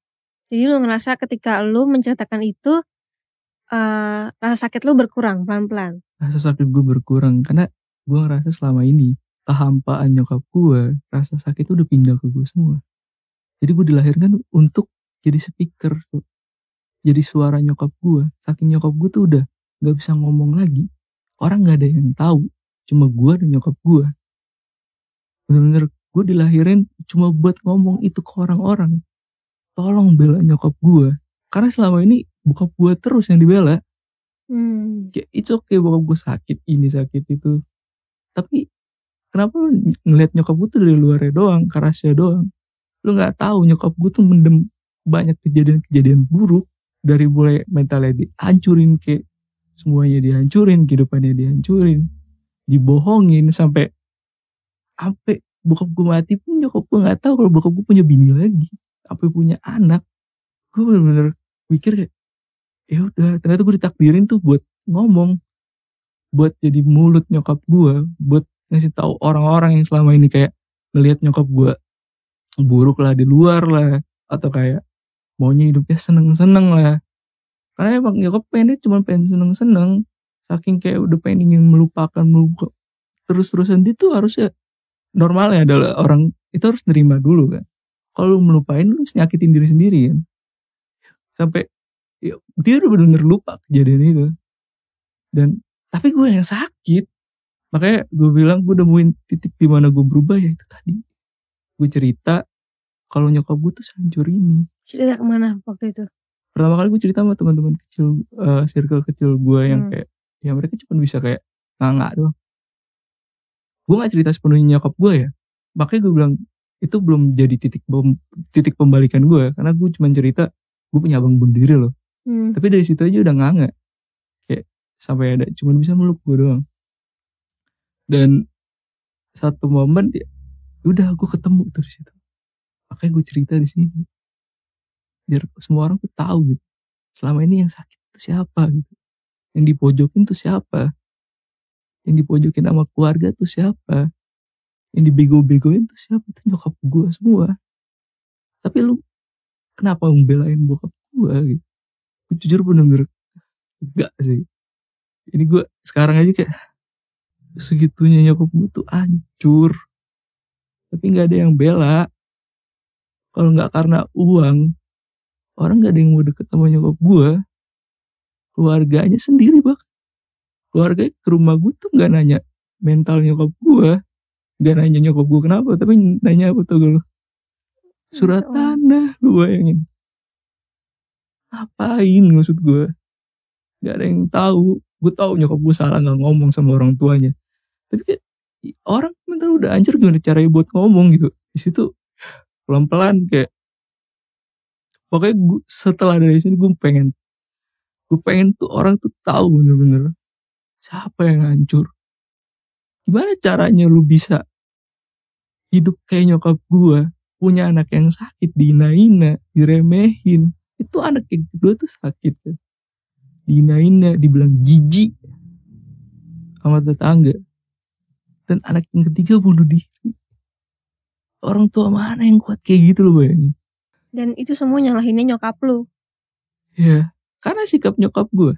Jadi lo ngerasa ketika lo menceritakan itu eh rasa sakit lo berkurang pelan-pelan. rasa sakit gue berkurang karena gue ngerasa selama ini kehampaan nyokap gue rasa sakit tuh udah pindah ke gue semua. Jadi gue dilahirkan untuk jadi speaker tuh. Jadi suara nyokap gue saking nyokap gue tuh udah gak bisa ngomong lagi. Orang gak ada yang tahu. Cuma gue dan nyokap gue bener-bener gue dilahirin cuma buat ngomong itu ke orang-orang. Tolong bela nyokap gue karena selama ini bokap gue terus yang dibela. Hmm. kayak it's okay bokap gue sakit ini sakit itu. Tapi kenapa lu ng- ngeliat nyokap gue tuh dari luarnya doang kerasnya doang? Lu nggak tahu nyokap gue tuh mendem banyak kejadian-kejadian buruk. Dari mulai mentalnya dihancurin kayak semuanya dihancurin kehidupannya dihancurin dibohongin sampai sampai bokap gue mati pun nyokap gue nggak tahu kalau bokap gue punya bini lagi sampai punya anak. Gue bener-bener mikir kayak ya udah ternyata gue ditakdirin tuh buat ngomong buat jadi mulut nyokap gue buat ngasih tahu orang-orang yang selama ini kayak ngelihat nyokap gue buruk lah di luar lah atau kayak maunya hidupnya seneng-seneng lah karena emang nyokap pengennya cuma pengen seneng-seneng. Saking kayak udah pengen ingin melupakan melupa terus-terusan dia tuh harusnya normalnya adalah orang itu harus nerima dulu kan. Kalau lu melupain lu nyakitin diri sendiri kan. Sampai ya, dia udah bener-bener lupa kejadian itu. Dan tapi gue yang sakit. Makanya gue bilang gue nemuin titik di mana gue berubah ya itu tadi. Gue cerita kalau nyokap gue tuh hancur ini. Cerita ke mana waktu itu? Pertama kali gue cerita sama teman-teman kecil eh, circle kecil gue yang Hmm. kayak ya mereka cuma bisa kayak nganga doang. Gue gak cerita sepenuhnya nyokap gue ya. Makanya gue bilang itu belum jadi titik bom, titik pembalikan gue karena gue cuma cerita gue punya abang bunuh diri loh. Hmm. tapi dari situ aja udah nganga kayak sampai ada cuman bisa meluk gue doang. Dan satu momen ya udah gue ketemu tuh di situ. Makanya gue cerita di sini biar semua orang tuh tahu gitu. Selama ini yang sakit tuh siapa gitu. Yang dipojokin tuh siapa? Yang dipojokin sama keluarga tuh siapa? Yang dibego-begoin tuh siapa? Itu nyokap gue semua. Tapi lu kenapa membelain bokap gue gitu? Gue jujur bener-bener enggak sih. Ini gue sekarang aja kayak segitunya nyokap gue tuh hancur. Tapi nggak ada yang bela. Kalau nggak karena uang orang nggak ada yang mau deket sama nyokap gue keluarganya sendiri bak. Keluarga ke rumah gue tuh nggak nanya mental nyokap gue nggak nanya nyokap gue kenapa tapi nanya apa tuh gue surat Oh. tanah lu bayangin. Ngapain maksud gue nggak ada yang tahu. Gue tahu nyokap gue salah nggak ngomong sama orang tuanya. Tapi kayak orang mental udah hancur gimana caranya buat ngomong gitu? Di situ pelan pelan kayak pokoknya gue, setelah dari sini gue pengen gue pengen tuh orang tuh tahu bener-bener siapa yang hancur. Gimana caranya lu bisa hidup kayak nyokap gue punya anak yang sakit dihina-hina diremehin. Itu anak yang kedua tuh sakit ya. dihina-hina dibilang jijik sama tetangga. Dan anak yang ketiga bunuh diri. Orang tua mana yang kuat kayak gitu loh bayangin Dan itu semua nyalahinnya nyokap lu. ya karena sikap nyokap gue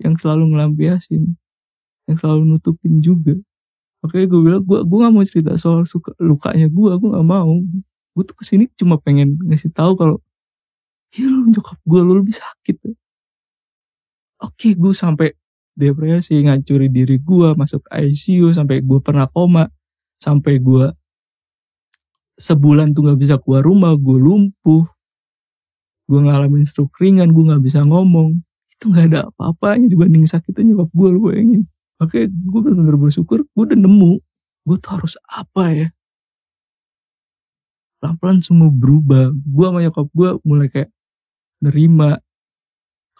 yang selalu ngelampiasin yang selalu nutupin juga Oke gue bilang gue gue gak mau cerita soal suka lukanya gue gue gak mau gue tuh ke sini cuma pengen ngasih tahu kalau ya lu nyokap gue lu lebih sakit ya. oke gue sampai depresi ngancuri diri gue masuk ICU sampai gue pernah koma sampai gue sebulan tuh nggak bisa keluar rumah gue lumpuh. Gue ngalamin stroke ringan gue nggak bisa ngomong. Itu nggak ada apa-apanya dibanding sakitnya nyokap gue lu bayangin. Oke gue bener-bener bersyukur gue udah nemu gue tuh harus apa ya. Pelan-pelan semua berubah. Gue sama nyokap gue mulai kayak nerima.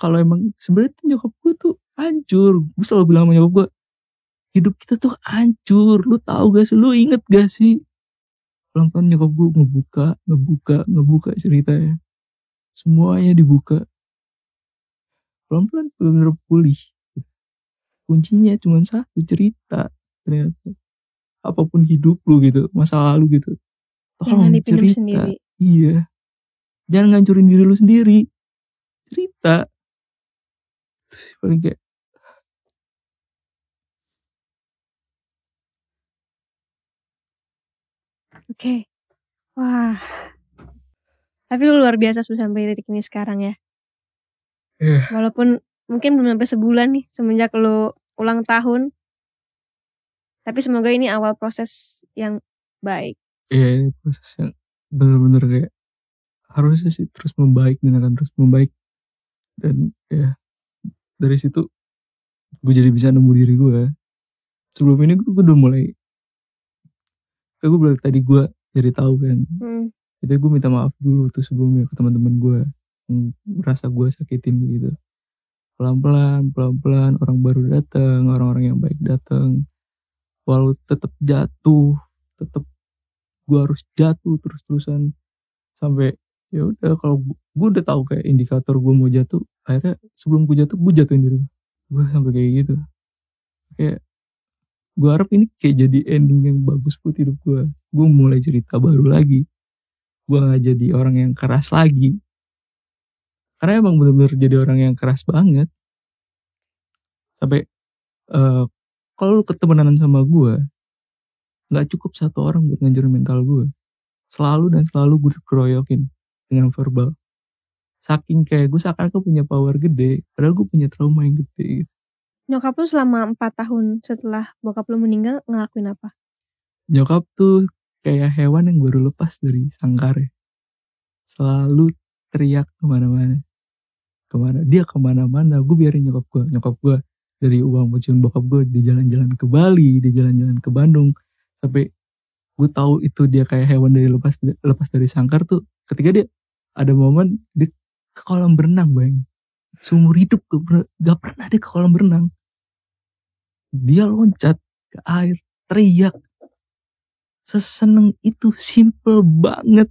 Kalau emang sebenarnya nyokap gue tuh hancur. Gue selalu bilang sama nyokap gue hidup kita tuh hancur. Lu tahu gak sih? Lu inget gak sih pelan-pelan nyokap gue ngebuka ngebuka ngebuka ceritanya. Semuanya dibuka. Pelan-pelan bener-bener pulih. Kuncinya cuma satu cerita ternyata. Apa pun hidup lu gitu masa lalu gitu. Jangan tolong dipendam cerita. sendiri. iya. Jangan ngancurin diri lu sendiri. Cerita. Terus paling kayak Oke. Wah. Tapi lu luar biasa susah sampai titik ini sekarang ya. Iya. Walaupun mungkin belum sampai sebulan nih semenjak lu ulang tahun. Tapi semoga ini awal proses yang baik. ya ini proses yang bener-bener kayak harusnya sih terus membaik dan akan terus membaik dan ya dari situ gue jadi bisa nemu diri gue sebelum ini gue udah mulai gue bilang tadi gue jadi tahu kan. Hmm. itu gue minta maaf dulu tuh sebelumnya ke teman-teman gue yang merasa gue sakitin gitu. Pelan-pelan pelan-pelan orang baru datang orang-orang yang baik datang walau tetap jatuh tetap gue harus jatuh terus-terusan. Sampai ya udah kalau gue udah tahu kayak indikator gue mau jatuh akhirnya sebelum gue jatuh gue jatuhin diri gue sampai kayak gitu. Kayak gue harap ini kayak jadi ending yang bagus buat hidup gue gue mulai cerita baru lagi. Gue gak jadi orang yang keras lagi. Karena emang bener-bener jadi orang yang keras banget. Sampai eh kalau lu ketemenan sama gue nggak cukup satu orang buat ngancurin mental gue selalu dan selalu gue keroyokin dengan verbal. Saking kayak gue seakan aku punya power gede padahal gue punya trauma yang gede gitu. Nyokap lu selama 4 tahun setelah bokap lu meninggal ngelakuin apa? nyokap tuh kayak hewan yang baru lepas dari sangkarnya selalu teriak ke mana-mana. Ke mana dia ke mana-mana gue biarin nyokap gue nyokap gue dari uang pensiun bokap gue di jalan-jalan ke Bali di jalan-jalan ke Bandung. Sampai gue tahu itu dia kayak hewan dari lepas lepas dari sangkar tuh ketika dia ada momen dia ke kolam berenang bang seumur hidup gak pernah, gak pernah dia ke kolam berenang dia loncat ke air teriak. Seseneng itu simple banget.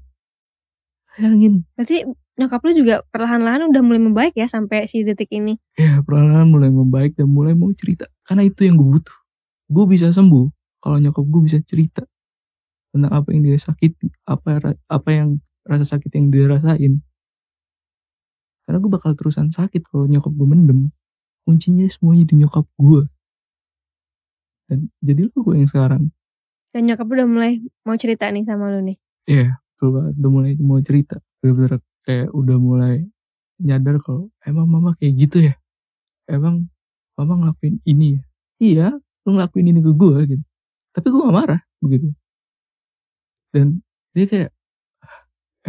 Bayangin. Berarti nyokap lu juga perlahan-lahan udah mulai membaik ya sampai si detik ini. ya perlahan mulai membaik dan mulai mau cerita. Karena itu yang gue butuh. Gue bisa sembuh kalau nyokap gue bisa cerita tentang apa yang dia sakiti apa apa yang rasa sakit yang dia rasain. Karena gue bakal terusan sakit kalau nyokap gue mendem. Kuncinya semuanya di nyokap gue dan jadilah gue yang sekarang Dan nyokap lu udah mulai mau cerita nih sama lu nih. Iya, betul banget. Udah mulai mau cerita. Bener-bener kayak udah mulai nyadar kalau emang mama kayak gitu ya. Emang mama ngelakuin ini ya. Iya, lu ngelakuin ini ke gue gitu. Tapi gue gak marah begitu. Dan dia kayak "Ah,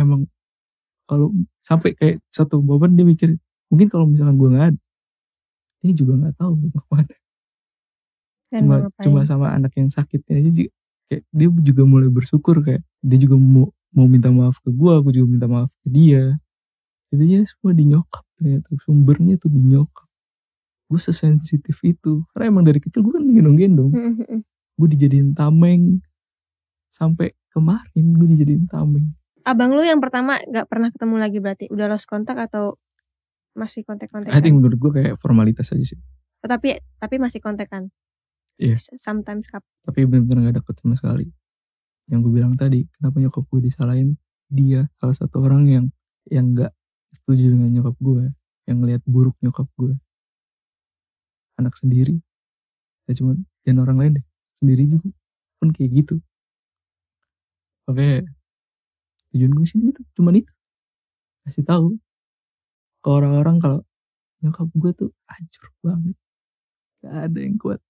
emang kalau sampai kayak satu momen dia mikir mungkin kalau misalkan gue nggak ada ini juga nggak tahu mau ke mana Dan cuma ngapain. cuma sama anak yang sakitnya aja sih kayak dia juga mulai bersyukur kayak dia juga mau mau minta maaf ke gua aku juga minta maaf ke dia intinya semua di nyokap ternyata sumbernya tuh di nyokap gue sesensitif itu karena emang dari kecil gue kan gendong-gendong Hmm, hmm, hmm. gue dijadiin tameng sampai kemarin gue dijadiin tameng Abang lu yang pertama gak pernah ketemu lagi berarti udah lost kontak atau masih kontak-kontak? I think menurut gue kayak formalitas aja sih tapi tapi masih kontekan. Iya. Sometimes kap. tapi bener-bener gak deket sama sekali. Yang gue bilang tadi kenapa nyokap gue disalahin? Dia salah satu orang yang yang gak setuju dengan nyokap gue yang ngelihat buruk nyokap gue. Anak sendiri. Ya cuman dan orang lain deh. Sendiri juga. Pun kayak gitu. Oke. Tujuan gue sini itu cuman itu. Kasih tahu ke orang-orang kalau nyokap gue tuh hancur banget. Gak ada yang kuat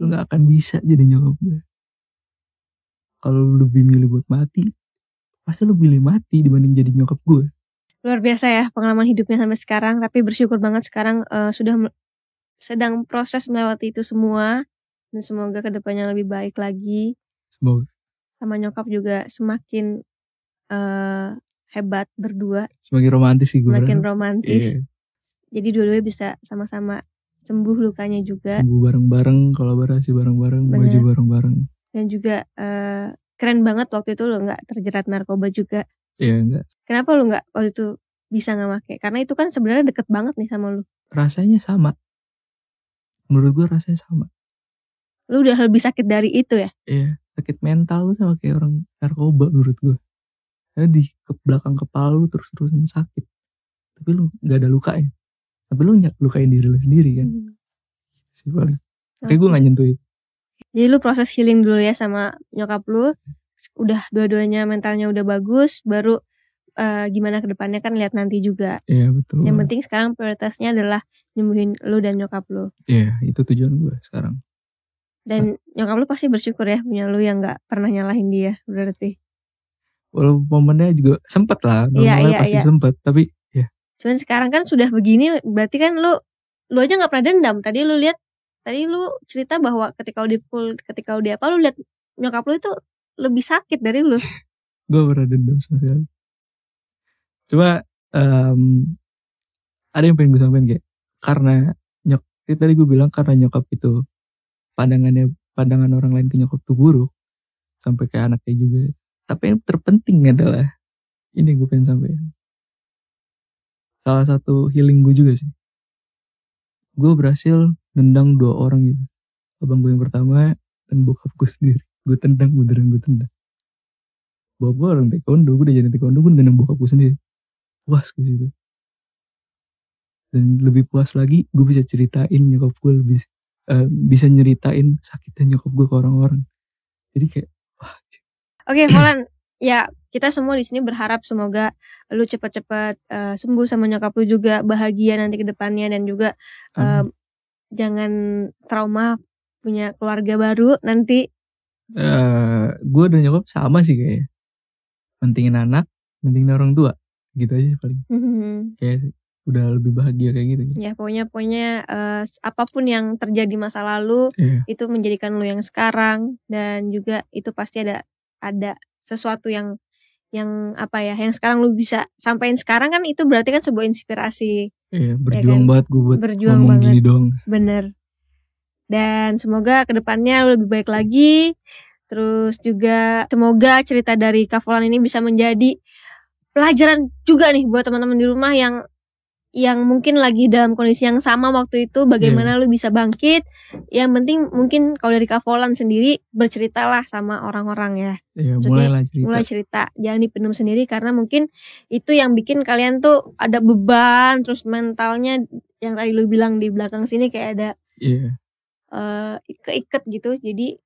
lu gak akan bisa jadi nyokap gue kalau lu lebih milih buat mati pasti lu pilih mati dibanding jadi nyokap gue Luar biasa ya pengalaman hidupnya sampai sekarang. Tapi bersyukur banget sekarang eh, sudah sedang proses melewati itu semua. Dan semoga ke depannya lebih baik lagi. semoga Sama nyokap juga semakin eh, hebat berdua. semakin romantis sih gue Semakin romantis. Iya, Jadi dua-duanya bisa sama-sama sembuh lukanya juga. sembuh bareng-bareng kolaborasi bareng-bareng maju bareng-bareng Dan juga eh, keren banget waktu itu lo nggak terjerat narkoba juga. Iya enggak Kenapa lu nggak waktu itu bisa nggak make? Karena itu kan sebenarnya deket banget nih sama lu. rasanya sama menurut gue rasanya sama Lu udah lebih sakit dari itu ya? Iya sakit mental lu sama kayak orang narkoba menurut gue karena di ke belakang kepala lu terus-terusan sakit tapi lu nggak ada lukanya tapi lu nyak lukain diri lu sendiri kan sih paling kayak gue nggak nyentuh itu Jadi lu proses healing dulu ya sama nyokap lu. Udah dua-duanya mentalnya udah bagus, baru eh, gimana ke depannya kan lihat nanti juga. iya betul Yang penting sekarang prioritasnya adalah nyembuhin lu dan nyokap lu. iya itu tujuan gue sekarang Dan nyokap lu pasti bersyukur ya punya lu yang nggak pernah nyalahin dia berarti. walaupun momennya juga sempet lah Iya, normalnya iya, pasti iya. sempet tapi Cuman sekarang kan sudah begini, berarti kan lu lu aja nggak pernah dendam. Tadi lu lihat, tadi lu cerita bahwa ketika udah full, ketika udah apa lu lihat nyokap lu itu lebih sakit dari lu. [laughs] gue pernah dendam sekali cuma em, ada yang pengen gue sampaikan kayak karena nyok kayak tadi gue bilang karena nyokap itu pandangannya pandangan orang lain ke nyokap tuh buruk sampai kayak anaknya juga tapi yang terpenting adalah ini gue pengen sampaikan salah satu healing gue juga sih. Gue berhasil nendang dua orang gitu. Abang gue yang pertama dan bokap gue sendiri. Gue tendang beneran gue tendang. Bokap gue orang taekwondo gue udah jadi taekwondo gue nendang bokap gue sendiri. Puas gue situ dan lebih puas lagi gue bisa ceritain nyokap gue lebih eh, bisa nyeritain sakitnya nyokap gue ke orang-orang. Jadi kayak wah Oke, Falan, ya kita semua di sini berharap semoga lu cepat-cepat eh, sembuh sama nyokap lu juga bahagia nanti ke depannya dan juga amin. jangan trauma punya keluarga baru nanti. Eh, gue dan nyokap sama sih kayaknya pentingin anak pentingin orang tua gitu aja sih paling kayak udah lebih bahagia kayak gitu ya pokoknya pokoknya eh, apa pun yang terjadi masa lalu Iya. itu menjadikan lu yang sekarang dan juga itu pasti ada ada sesuatu yang yang apa ya yang sekarang lu bisa sampaikan sekarang kan itu berarti kan sebuah inspirasi Iya, berjuang kan? banget gue buat Berjuang ngomong banget. gini doang. bener dan semoga ke depannya lu lebih baik lagi terus juga semoga cerita dari Kavolan ini bisa menjadi pelajaran juga nih buat teman-teman di rumah yang yang mungkin lagi dalam kondisi yang sama waktu itu bagaimana lu bisa bangkit. Yang penting mungkin kalau dari Kavolan sendiri berceritalah sama orang-orang ya. Iya, Maksudnya, mulailah cerita. mulai cerita. Jangan dipendam sendiri karena mungkin itu yang bikin kalian tuh ada beban terus mentalnya yang tadi lu bilang di belakang sini kayak ada Iya, eh keiket gitu. Jadi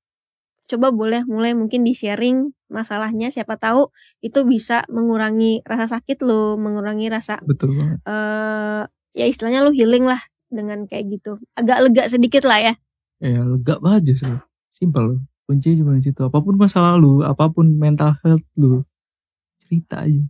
coba boleh mulai mungkin di sharing masalahnya siapa tahu itu bisa mengurangi rasa sakit lu mengurangi rasa betul banget. eh ya istilahnya lu healing lah dengan kayak gitu agak lega sedikit lah ya Iya, lega banget justru. Simpel loh. Kuncinya cuma di situ. Apa pun masa lalu, apa pun mental health lu, cerita aja.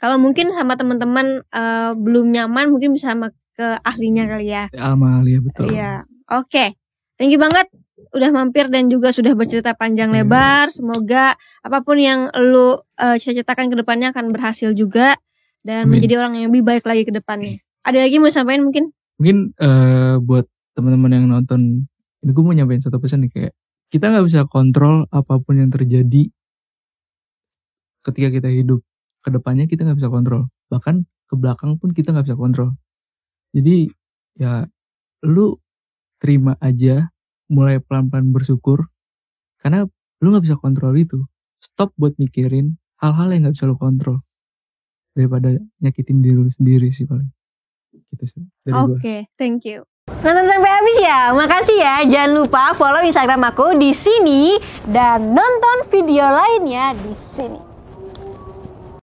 kalau mungkin sama teman-teman eh, belum nyaman mungkin bisa sama ke ahlinya kali ya Ya, Amalia betul. Iya, oke. Thank you banget udah mampir dan juga sudah bercerita panjang Iya. lebar. Semoga apa pun yang lu eh, cita-citakan ke depannya akan berhasil juga dan Amin. menjadi orang yang lebih baik lagi ke depannya. Ada lagi mau sampaikan mungkin? mungkin eh, buat teman-teman yang nonton ini gue mau nyampein satu pesan nih kayak kita nggak bisa kontrol apa pun yang terjadi ketika kita hidup ke depannya kita nggak bisa kontrol bahkan ke belakang pun kita nggak bisa kontrol jadi ya lu terima aja mulai pelan-pelan bersyukur karena lu nggak bisa kontrol itu stop buat mikirin hal-hal yang nggak bisa lu kontrol daripada nyakitin diri lu sendiri sih paling gitu sih Oke, gua thank you. Nonton sampai habis ya. Makasih ya. Jangan lupa follow Instagram aku di sini dan nonton video lainnya di sini.